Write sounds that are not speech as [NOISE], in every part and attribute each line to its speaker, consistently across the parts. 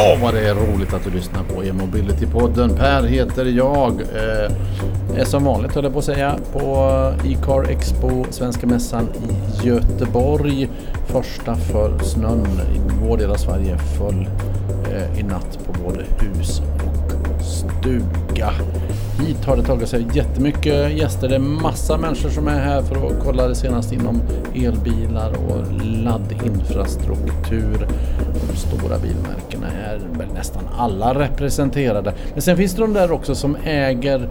Speaker 1: Åh, vad det är roligt att du lyssnar på E-mobility-podden. Per heter jag. Eh, är som vanligt höll jag på att säga på E-car Expo, Svenska Mässan i Göteborg. Första för snön i vår del av Sverige föll eh, i natt på både hus och stuga. Hit har det tagit sig jättemycket gäster. Det är massa människor som är här för att kolla det senaste inom elbilar och laddinfrastruktur. De stora bilmärkena är väl nästan alla representerade. Men sen finns det de där också som äger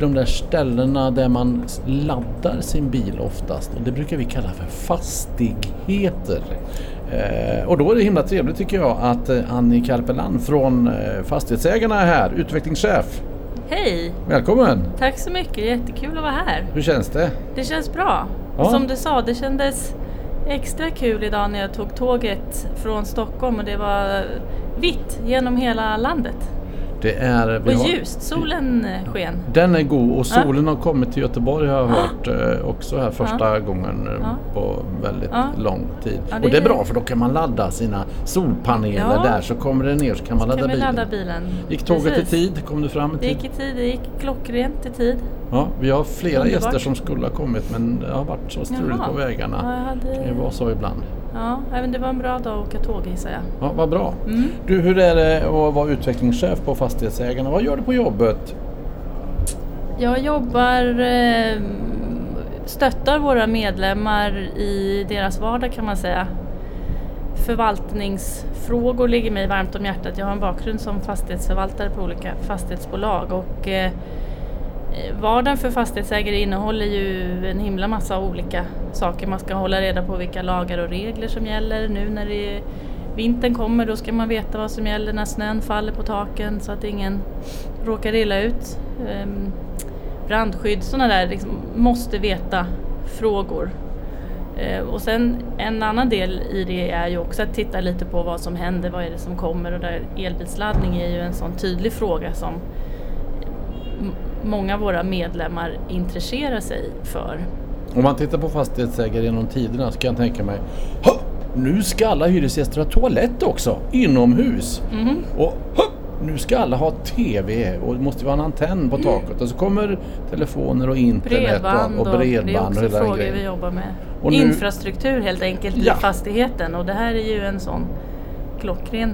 Speaker 1: de där ställena där man laddar sin bil oftast och det brukar vi kalla för fastigheter. Eh, och då är det himla trevligt tycker jag att eh, Annie Karpelan från eh, Fastighetsägarna är här, utvecklingschef.
Speaker 2: Hej!
Speaker 1: Välkommen!
Speaker 2: Tack så mycket, jättekul att vara här.
Speaker 1: Hur känns det?
Speaker 2: Det känns bra.
Speaker 1: Ja.
Speaker 2: Som du sa, det kändes extra kul idag när jag tog tåget från Stockholm och det var vitt genom hela landet.
Speaker 1: Det är...
Speaker 2: Och ljust, solen eh, sken.
Speaker 1: Den är god och solen har kommit till Göteborg har jag hört eh, också här första gången eh,
Speaker 2: Ja.
Speaker 1: på väldigt
Speaker 2: Ja.
Speaker 1: lång tid.
Speaker 2: Ja,
Speaker 1: och
Speaker 2: det
Speaker 1: det är bra för då kan man ladda sina solpaneler
Speaker 2: Ja.
Speaker 1: där så kommer det ner så kan man ladda
Speaker 2: kan
Speaker 1: bilen.
Speaker 2: ladda bilen.
Speaker 1: Gick tåget
Speaker 2: Precis.
Speaker 1: i tid? Kom du fram i
Speaker 2: Det
Speaker 1: tid?
Speaker 2: gick i tid, det gick klockrent i tid.
Speaker 1: Ja, vi har flera
Speaker 2: Underbart.
Speaker 1: gäster som skulle ha kommit men det har varit så struligt på vägarna.
Speaker 2: Ja, jag hade...
Speaker 1: Det var så ibland.
Speaker 2: Ja, även det var en bra dag att åka tåg gissar jag.
Speaker 1: Ja, vad bra.
Speaker 2: Mm.
Speaker 1: Du, hur är det att vara utvecklingschef på Fastighetsägarna? Vad gör du på jobbet?
Speaker 2: Jag jobbar, eh, stöttar våra medlemmar i deras vardag kan man säga. Förvaltningsfrågor ligger mig varmt om hjärtat. Jag har en bakgrund som fastighetsförvaltare på olika fastighetsbolag och eh, Eh, vardagen för fastighetsägare innehåller ju en himla massa olika saker. Man ska hålla reda på vilka lagar och regler som gäller. Nu när det vintern kommer då ska man veta vad som gäller när snön faller på taken så att ingen råkar illa ut. Ehm, brandskydd, sådana där liksom, måste veta frågor. Eh, och sen en annan del i det är ju också att titta lite på vad som händer, vad är det som kommer och där elbilsladdning är ju en sån tydlig fråga som många av våra medlemmar intresserar sig för.
Speaker 1: Om man tittar på fastighetsägare genom tiderna så kan jag tänka mig "Ha! Nu ska alla hyresgäster ha toalett också, inomhus.
Speaker 2: Mhm.
Speaker 1: Och "Ha! nu ska alla ha TV och det måste vara en antenn på taket. Och så kommer telefoner och internet
Speaker 2: Bredband
Speaker 1: och,
Speaker 2: och,
Speaker 1: och
Speaker 2: det är
Speaker 1: bredband och
Speaker 2: också frågor vi jobbar med.
Speaker 1: Och nu-
Speaker 2: Infrastruktur helt enkelt
Speaker 1: Ja.
Speaker 2: i fastigheten och det här är ju en sån klockren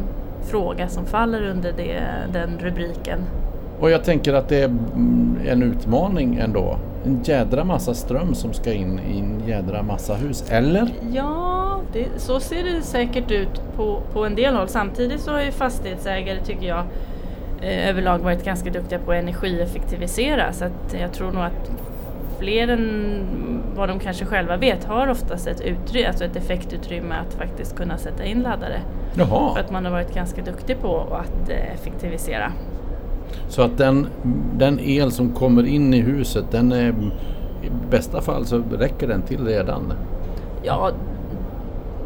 Speaker 2: fråga som faller under det, den rubriken.
Speaker 1: Och jag tänker att det är mm, en utmaning ändå. En jädra massa ström som ska in i en jädra massa hus. Eller?
Speaker 2: Ja, det, så ser det säkert ut på, på en del håll. Samtidigt så har ju fastighetsägare, tycker jag, eh, överlag varit ganska duktiga på att energieffektivisera. Så att jag tror nog att fler än vad de kanske själva vet har oftast ett, utry- alltså ett effektutrymme att faktiskt kunna sätta in laddare. För
Speaker 1: Jaha.
Speaker 2: att man har varit ganska duktig på att eh, effektivisera.
Speaker 1: Så att den, den el som kommer in i huset den är i bästa fall så räcker den till redan.
Speaker 2: Ja,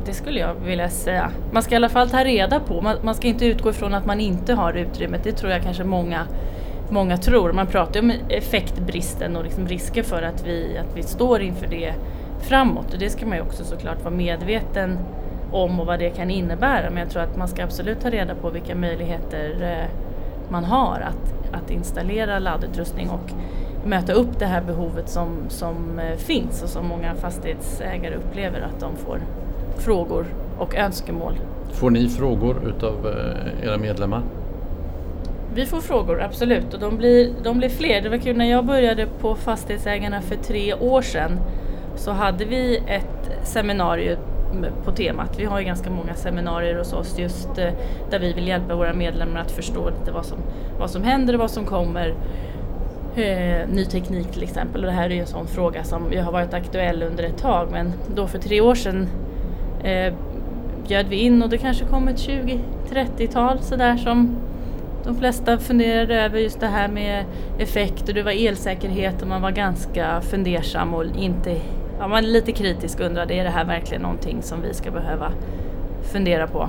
Speaker 2: det skulle jag vilja säga. Man ska i alla fall ta reda på, man, man ska inte utgå ifrån att man inte har utrymmet. Det tror jag kanske många, många tror. Man pratar ju om effektbristen och liksom risker för att vi, att vi står inför det framåt. Och det ska man ju också såklart vara medveten om och vad det kan innebära. Men jag tror att man ska absolut ta reda på vilka möjligheter eh, man har att, att installera laddutrustning och möta upp det här behovet som, som eh, finns och som många fastighetsägare upplever att de får frågor och önskemål.
Speaker 1: Får ni frågor utav eh, era medlemmar?
Speaker 2: Vi får frågor, absolut, och de blir, de blir fler. Det var kul, när jag började på Fastighetsägarna för tre år sedan så hade vi ett seminarium på temat. Vi har ju ganska många seminarier hos oss just eh, där vi vill hjälpa våra medlemmar att förstå lite vad som, vad som händer och vad som kommer. Eh, ny teknik till exempel och det här är ju en sån fråga som har varit aktuell under ett tag men då för tre år sedan eh, bjöd vi in och det kanske kom ett 20-30-tal sådär som de flesta funderade över just det här med effekt och det var elsäkerhet och man var ganska fundersam och inte, ja, man var lite kritisk och undrade är det här verkligen någonting som vi ska behöva fundera på.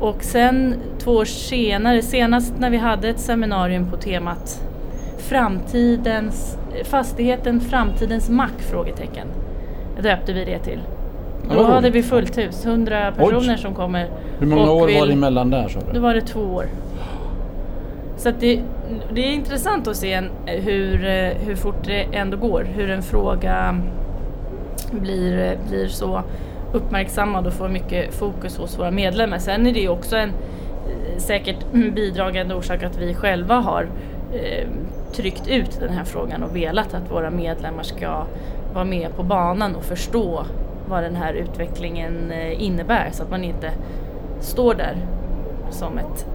Speaker 2: Och sen två år senare, senast när vi hade ett seminarium på temat framtidens, fastigheten framtidens mack? Frågetecken. Döpte vi det till. Då
Speaker 1: vad
Speaker 2: hade vi fullt hus, 100 personer
Speaker 1: Oj.
Speaker 2: som kommer.
Speaker 1: Hur många år
Speaker 2: vill-
Speaker 1: var det emellan där sa
Speaker 2: Då var det två år. Så det, det är intressant att se hur, eh, hur fort det ändå går. Hur en fråga blir, blir så uppmärksammad och får mycket fokus hos våra medlemmar. Sen är det ju också en eh, säkert bidragande orsak att vi själva har eh, tryckt ut den här frågan och velat att våra medlemmar ska vara med på banan och förstå vad den här utvecklingen eh, innebär så att man inte står där som ett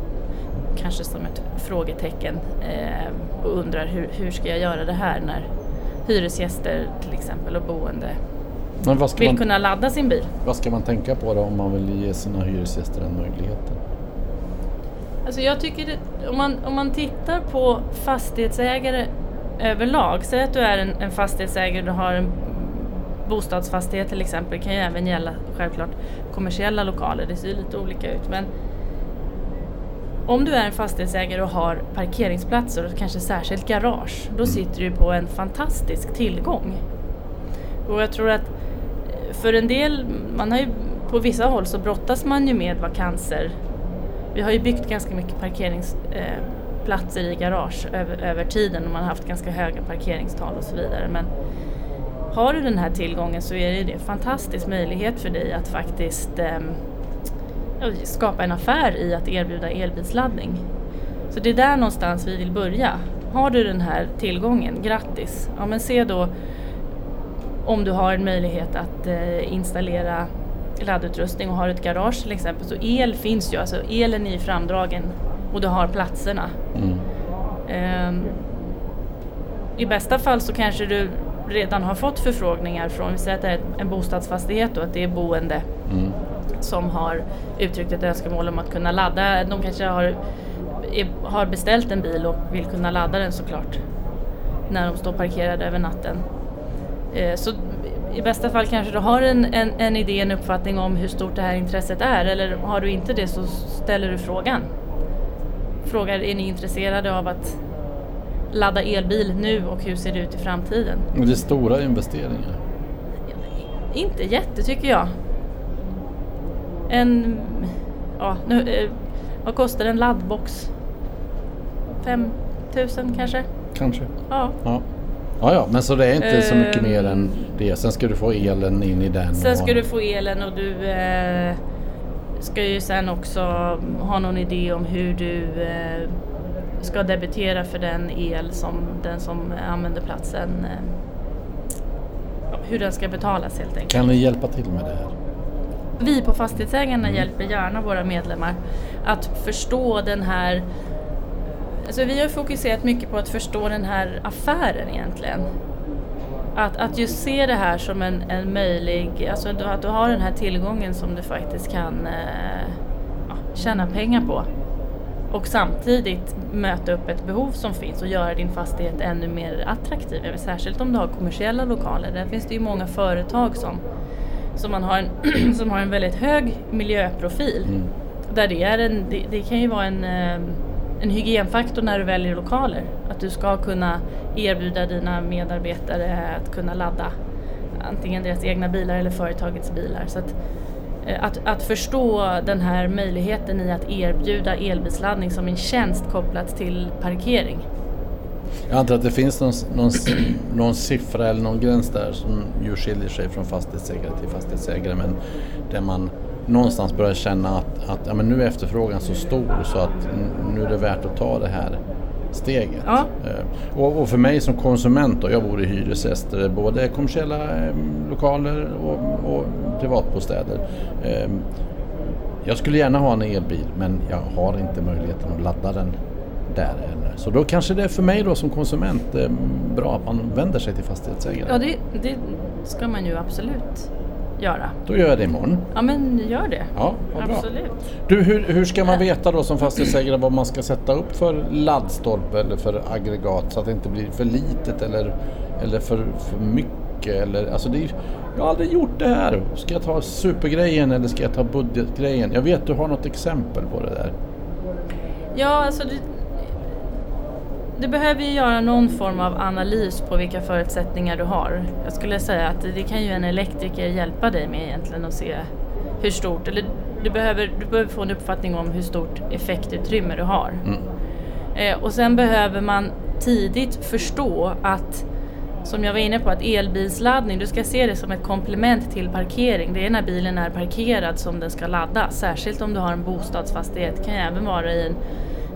Speaker 2: kanske som ett frågetecken eh, och undrar hur, hur ska jag göra det här när hyresgäster till exempel och boende
Speaker 1: men vad ska,
Speaker 2: vill
Speaker 1: man,
Speaker 2: kunna ladda sin bil.
Speaker 1: vad ska man tänka på då om man vill ge sina hyresgäster den möjligheten?
Speaker 2: Alltså jag tycker det, om, man, om man tittar på fastighetsägare överlag, säg att du är en, en fastighetsägare, du har en bostadsfastighet till exempel, det kan ju även gälla självklart kommersiella lokaler, det ser ju lite olika ut. Men om du är en fastighetsägare och har parkeringsplatser och kanske särskilt garage, då sitter du på en fantastisk tillgång. Och jag tror att för en del, man har ju på vissa håll så brottas man ju med vakanser. Vi har ju byggt ganska mycket parkeringsplatser eh, i garage över, över tiden och man har haft ganska höga parkeringstal och så vidare. Men har du den här tillgången så är det ju en fantastisk möjlighet för dig att faktiskt eh, skapa en affär i att erbjuda elbilsladdning. Så det är där någonstans vi vill börja. Har du den här tillgången, grattis! Ja, men se då om du har en möjlighet att eh, installera laddutrustning och har ett garage till exempel. Så el finns ju, alltså elen är ju framdragen och du har platserna.
Speaker 1: Mm.
Speaker 2: Ehm, I bästa fall så kanske du redan har fått förfrågningar från, vi säger att det är en bostadsfastighet och att det är boende
Speaker 1: Mm.
Speaker 2: som har uttryckt ett önskemål om att kunna ladda. De kanske har, är, har beställt en bil och vill kunna ladda den såklart när de står parkerade över natten. Eh, Så i bästa fall kanske du har en, en, en idé, en uppfattning om hur stort det här intresset är eller har du inte det så ställer du frågan. Frågar, är ni intresserade av att ladda elbil nu och hur ser det ut i framtiden?
Speaker 1: Och Det är stora investeringar.
Speaker 2: Inte jätte tycker jag. En, ja, nu, eh, vad kostar en laddbox? 5000 kanske?
Speaker 1: Kanske.
Speaker 2: Ja.
Speaker 1: Ja. Ja, ja, men så det är inte så mycket
Speaker 2: Ehm.
Speaker 1: mer än det. Sen ska du få elen in i den.
Speaker 2: Sen ska du få elen och du eh, ska ju sen också ha någon idé om hur du eh, ska debitera för den el som den som använder platsen eh, hur den ska betalas helt enkelt.
Speaker 1: Kan ni hjälpa till med det här?
Speaker 2: Vi på Fastighetsägarna hjälper gärna våra medlemmar att förstå den här Alltså vi har fokuserat mycket på att förstå den här affären egentligen. Att, att just se det här som en, en möjlig, alltså att du har den här tillgången som du faktiskt kan eh, ja, tjäna pengar på. Och samtidigt möta upp ett behov som finns och göra din fastighet ännu mer attraktiv. Särskilt om du har kommersiella lokaler. Där finns det ju många företag som, som, man har, en, [CLEARS THROAT] som har en väldigt hög miljöprofil.
Speaker 1: Mm.
Speaker 2: Där det, är en, det, det kan ju vara en, eh, en hygienfaktor när du väljer lokaler. Att du ska kunna erbjuda dina medarbetare att kunna ladda antingen deras egna bilar eller företagets bilar. Så att, eh, att, att förstå den här möjligheten i att erbjuda elbilsladdning som en tjänst kopplat till parkering.
Speaker 1: Jag antar att det finns någon, någon, någon siffra eller någon gräns där som ju skiljer sig från fastighetsägare till fastighetsägare men där man någonstans börjar känna att, att ja, men nu är efterfrågan så stor så att nu är det värt att ta det här steget.
Speaker 2: Ja.
Speaker 1: Eh, Och, och för mig som konsument då, jag bor i hyresgäster, både kommersiella eh, lokaler och, och privatbostäder. Eh, jag skulle gärna ha en elbil men jag har inte möjligheten att ladda den där heller. Så då kanske det är för mig då som konsument bra att man vänder sig till fastighetsägare.
Speaker 2: Ja, det, det ska man ju absolut göra.
Speaker 1: Då gör jag det imorgon.
Speaker 2: Ja, men gör det.
Speaker 1: Ja, vad bra.
Speaker 2: Absolut.
Speaker 1: Du, hur, hur ska man veta då som fastighetsägare vad man ska sätta upp för laddstolpe eller för aggregat så att det inte blir för litet eller, eller för, för mycket? Eller, alltså det är, jag har aldrig gjort det här. Ska jag ta supergrejen eller ska jag ta budgetgrejen? Jag vet du har något exempel på det där.
Speaker 2: Ja, alltså det, du behöver ju göra någon form av analys på vilka förutsättningar du har. Jag skulle säga att det kan ju en elektriker hjälpa dig med egentligen att se hur stort, eller du behöver, du behöver få en uppfattning om hur stort effektutrymme du har.
Speaker 1: Mm.
Speaker 2: Eh, och sen behöver man tidigt förstå att, som jag var inne på, att elbilsladdning, du ska se det som ett komplement till parkering. Det är när bilen är parkerad som den ska ladda, särskilt om du har en bostadsfastighet. Det kan ju även vara i, en,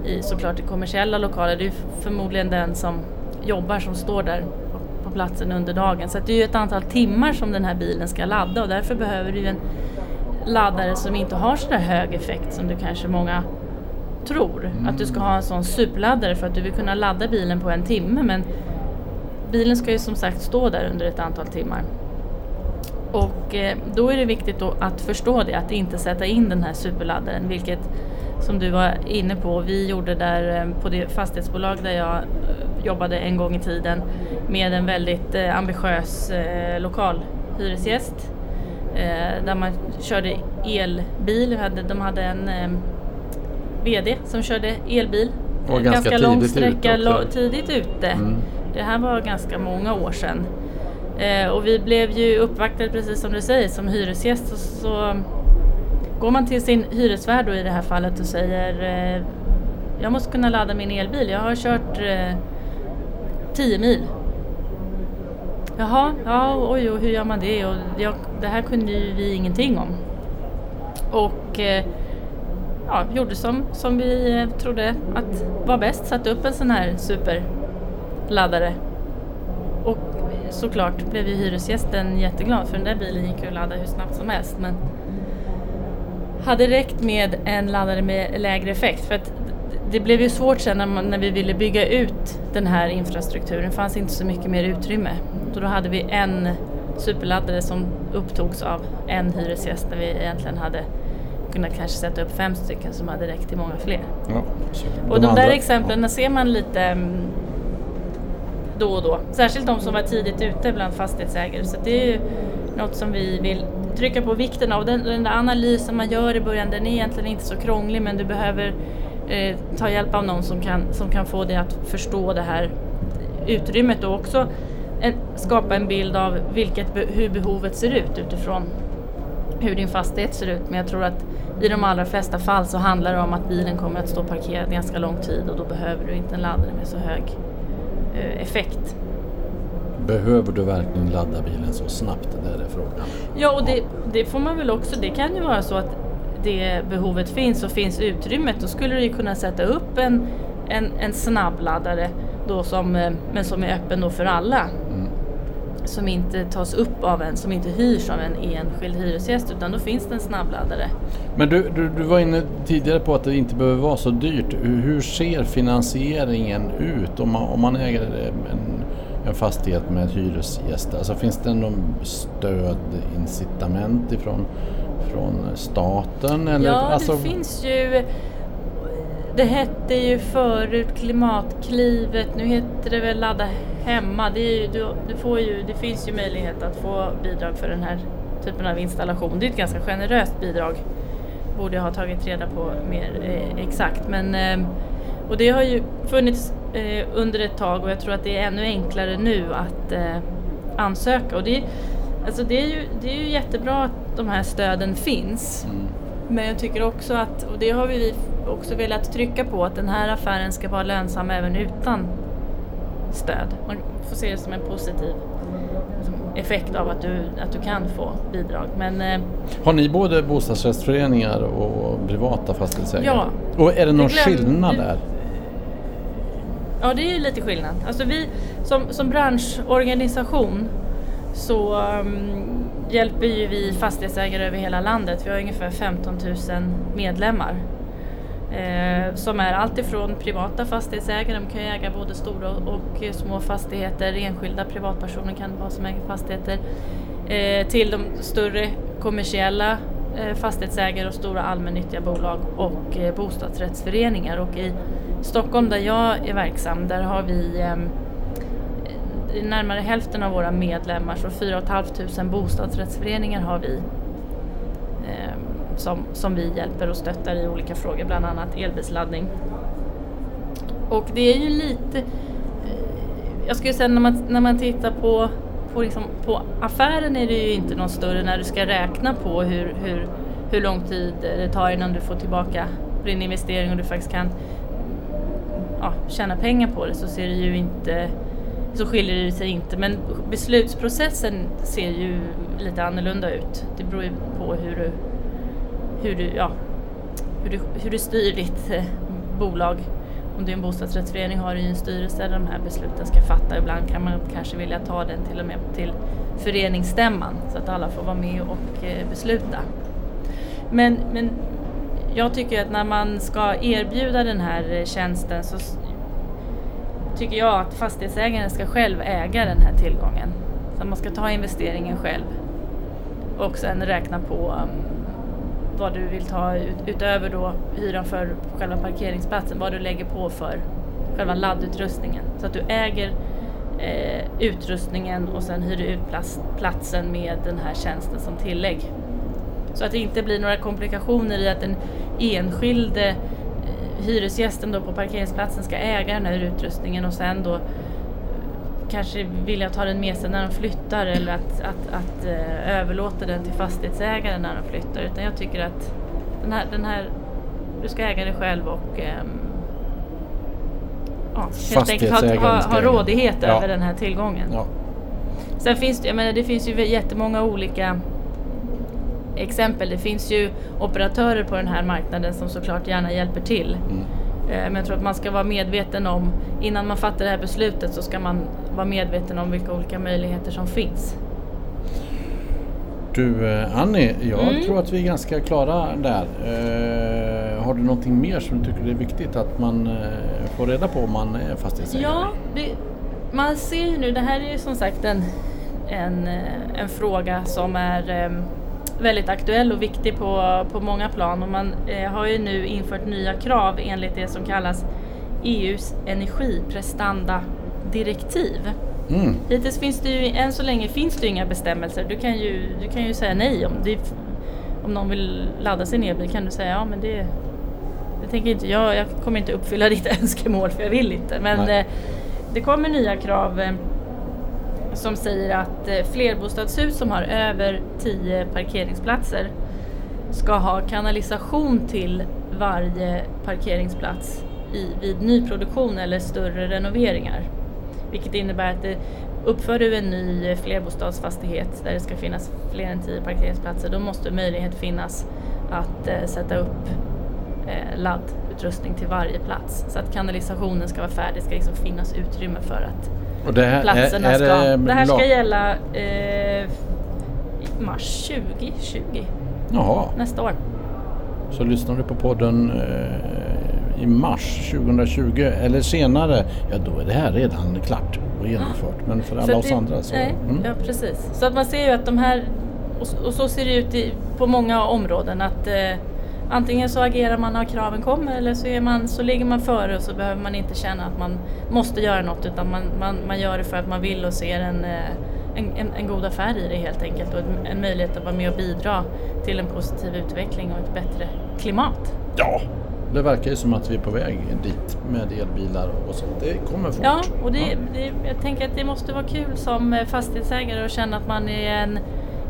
Speaker 2: i såklart i kommersiella lokaler. Det är förmodligen den som jobbar som står där på, på platsen under dagen. Så det är ju ett antal timmar som den här bilen ska ladda och därför behöver du en laddare som inte har så hög effekt som du kanske många tror. Mm. Att du ska ha en sån superladdare för att du vill kunna ladda bilen på en timme men bilen ska ju som sagt stå där under ett antal timmar. Och eh, då är det viktigt att förstå det, att inte sätta in den här superladdaren vilket som du var inne på, vi gjorde där eh, på det fastighetsbolag där jag eh, jobbade en gång i tiden med en väldigt ambitiös lokalhyresgäst där man körde elbil. De hade en VD som körde elbil.
Speaker 1: Och ganska, ganska lång sträcka,
Speaker 2: ut tidigt ute. Mm. Det här var ganska många år sedan. Eh, och vi blev ju uppvaktade precis som du säger som hyresgäst så, så går man till sin hyresvärd då i det här fallet och säger eh, jag måste kunna ladda min elbil, jag har kört eh, 10 mil. Jaha, ja, oj, och hur gör man det? Och jag, det här kunde ju vi ingenting om. Och eh, ja, gjorde som, som vi eh, trodde att var bäst, satte upp en sån här superladdare. Och såklart blev ju hyresgästen jätteglad för den där bilen gick ju att ladda hur snabbt som helst. Men hade räckt med en laddare med lägre effekt. För att det blev ju svårt sen när, man, när vi ville bygga ut den här infrastrukturen. Det fanns inte så mycket mer utrymme. Så då hade vi en superladdare som upptogs av en hyresgäst när vi egentligen hade kunnat kanske sätta upp fem stycken som hade räckt till många fler. Ja, de och de andra, där exemplen ja. ser man lite mm, då och då. Särskilt de som var tidigt ute bland fastighetsägare. Så det är ju något som vi vill trycka på vikten av. Den, den där analysen man gör i början den är egentligen inte så krånglig men du behöver eh, ta hjälp av någon som kan, som kan få dig att förstå det här utrymmet och också en, skapa en bild av vilket, hur behovet ser ut utifrån hur din fastighet ser ut men jag tror att i de allra flesta fall så handlar det om att bilen kommer att stå parkerad ganska lång tid och då behöver du inte en laddare med så hög eh, effekt.
Speaker 1: Behöver du verkligen ladda bilen så snabbt? Det är frågan.
Speaker 2: Ja, och det, det, får man väl också. Det kan ju vara så att det behovet finns och finns utrymmet. Då skulle du ju kunna sätta upp en, en, en snabbladdare då som, eh, men som är öppen då för alla. Mm som inte tas upp av en, som inte hyrs av en enskild hyresgäst utan då finns det en snabbladdare.
Speaker 1: Men du, du, du var inne tidigare på att det inte behöver vara så dyrt. Hur, hur ser finansieringen ut om man, om man äger en, en fastighet med hyresgäster? Alltså finns det någon stödincitament ifrån från staten? Eller?
Speaker 2: Ja,
Speaker 1: alltså...
Speaker 2: det finns ju det hette ju förut Klimatklivet, nu heter det väl Ladda hemma. Det, ju, du, du får ju, det finns ju möjlighet att få bidrag för den här typen av installation. Det är ett ganska generöst bidrag. Borde jag ha tagit reda på mer eh, exakt. Men, eh, och det har ju funnits eh, under ett tag och jag tror att det är ännu enklare nu att eh, ansöka. Och det, alltså det, är ju, det är ju jättebra att de här stöden finns. Mm. Men jag tycker också att, och det har vi också velat trycka på, att den här affären ska vara lönsam även utan stöd. Man får se det som en positiv effekt av att du, att du kan få bidrag. Men, eh,
Speaker 1: Har ni både bostadsrättsföreningar och privata fastighetsägare?
Speaker 2: Ja.
Speaker 1: Och är det någon glöm, skillnad där?
Speaker 2: Ja, det är ju lite skillnad. Alltså vi som, som branschorganisation så um, hjälper ju vi fastighetsägare över hela landet. Vi har ungefär 15 000 medlemmar. Eh, som är alltifrån privata fastighetsägare, de kan ju äga både stora och små fastigheter, enskilda privatpersoner kan det vara som äger fastigheter, eh, till de större kommersiella Eh, fastighetsägare och stora allmännyttiga bolag och eh, bostadsrättsföreningar. Och i Stockholm där jag är verksam, där har vi eh, närmare hälften av våra medlemmar, så 4 500 bostadsrättsföreningar har vi som, som vi hjälper och stöttar i olika frågor, bland annat elbilsladdning. Och det är ju lite, jag skulle säga när man, när man tittar på, på, liksom, på affären är det ju inte någon större när du ska räkna på hur, hur, hur lång tid det tar innan du får tillbaka din investering och du faktiskt kan ja, tjäna pengar på det så ser det ju inte så skiljer det sig inte men beslutsprocessen ser ju lite annorlunda ut. Det beror ju på hur du, hur du, ja, hur du, hur du styr ditt eh, bolag. Om det är en bostadsrättsförening har du ju en styrelse där de här besluten ska fatta. Ibland kan man kanske vilja ta den till och med till föreningsstämman så att alla får vara med och eh, besluta. Men, men jag tycker att när man ska erbjuda den här eh, tjänsten så tycker jag att fastighetsägaren ska själv äga den här tillgången. Så man ska ta investeringen själv och sen räkna på um, vad du vill ta utöver då hyran för själva parkeringsplatsen, vad du lägger på för själva laddutrustningen. Så att du äger eh, utrustningen och sen hyr du ut plats, platsen med den här tjänsten som tillägg. Så att det inte blir några komplikationer i att den enskilde eh, hyresgästen då på parkeringsplatsen ska äga den här utrustningen och sen då kanske vilja ta den med sig när de flyttar eller att, att, att uh, överlåta den till fastighetsägaren när de flyttar. Utan jag tycker att den här, den här du ska äga det själv och um, ja, helt enkelt ha, ha, ha rådighet ja. över den här tillgången. Ja. Sen finns det, jag menar, det finns ju jättemånga olika exempel. Det finns ju operatörer på den här marknaden som såklart gärna hjälper till. Mm. Eh, men jag tror att man ska vara medveten om, innan man fattar det här beslutet så ska man vara medveten om vilka olika möjligheter som finns.
Speaker 1: Du eh, Annie, jag mm. tror att vi är ganska klara där. Uh, har du någonting mer som du tycker är viktigt att man uh, får reda på om man är fastighetsägare?
Speaker 2: Ja, det, man ser ju nu, det här är ju som sagt en, en, en fråga som är um, väldigt aktuell och viktig på, på många plan och man eh, har ju nu infört nya krav enligt det som kallas EUs energiprestanda-direktiv. Mm. Hittills finns det ju, än så länge finns det ju inga bestämmelser. Du kan ju, du kan ju säga nej om, det, om någon vill ladda sin elbil kan du säga ja men det, det tänker inte jag, jag kommer inte uppfylla [LAUGHS] ditt önskemål för jag vill inte. Men eh, det kommer nya krav eh, som säger att eh, flerbostadshus som har över 10 parkeringsplatser ska ha kanalisation till varje parkeringsplats i, vid nyproduktion eller större renoveringar. Vilket innebär att det, uppför du en ny flerbostadsfastighet där det ska finnas fler än 10 parkeringsplatser då måste möjlighet finnas att eh, sätta upp eh, laddutrustning till varje plats. Så att kanalisationen ska vara färdig, det ska liksom finnas utrymme för att och det här, platserna är, är ska... Det, det här ska gälla eh, mars 2020. Jaha. Nästa år.
Speaker 1: Så lyssnar du på podden eh, i mars 2020 eller senare, ja då är det här redan klart och genomfört. Men för alla oss det, andra så...
Speaker 2: Nej, mm. Ja precis. Så att man ser ju att de här, och, och så ser det ut i, på många områden att eh, antingen så agerar man när kraven kommer eller så, är man, så ligger man före och så behöver man inte känna att man måste göra något utan man, man, man gör det för att man vill och ser en, eh, en, en, en god affär i det helt enkelt och en möjlighet att vara med och bidra till en positiv utveckling och ett bättre klimat.
Speaker 1: Ja, det verkar ju som att vi är på väg dit med elbilar och så. Det kommer fort.
Speaker 2: Ja, och det, ja. Det, jag tänker att det måste vara kul som fastighetsägare att känna att man är en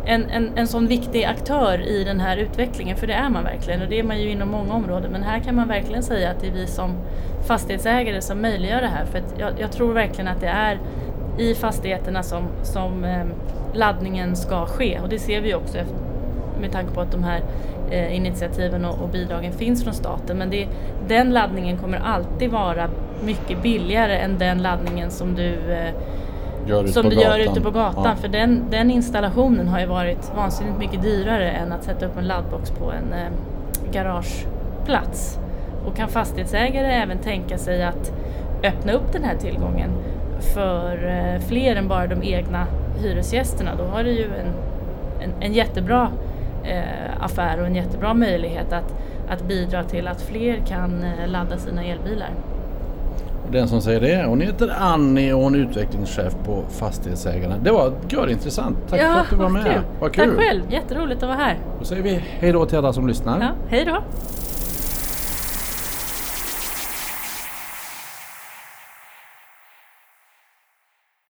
Speaker 2: en, en, en sån viktig aktör i den här utvecklingen, för det är man verkligen och det är man ju inom många områden. Men här kan man verkligen säga att det är vi som fastighetsägare som möjliggör det här. För jag, jag, tror verkligen att det är i fastigheterna som, som eh, laddningen ska ske och det ser vi också med tanke på att de här eh, initiativen och, och, bidragen finns från staten. Men det, den laddningen kommer alltid vara mycket billigare än den laddningen som du eh, gör som du gör ute på gatan. Ja. För den, den installationen har ju varit vansinnigt mycket dyrare än att sätta upp en laddbox på en eh, garageplats. Och kan fastighetsägare även tänka sig att öppna upp den här tillgången för eh, fler än bara de egna hyresgästerna, då har du ju en, en, en jättebra eh, affär och en jättebra möjlighet att, att bidra till att fler kan eh, ladda sina elbilar.
Speaker 1: Den som säger det, hon heter Annie och hon är utvecklingschef på Fastighetsägarna. Det var intressant. Tack ja, för att du var med.
Speaker 2: Kul. Vad kul. Tack själv, jätteroligt att vara här.
Speaker 1: Då säger vi hej då till alla som lyssnar.
Speaker 2: Ja, hej då.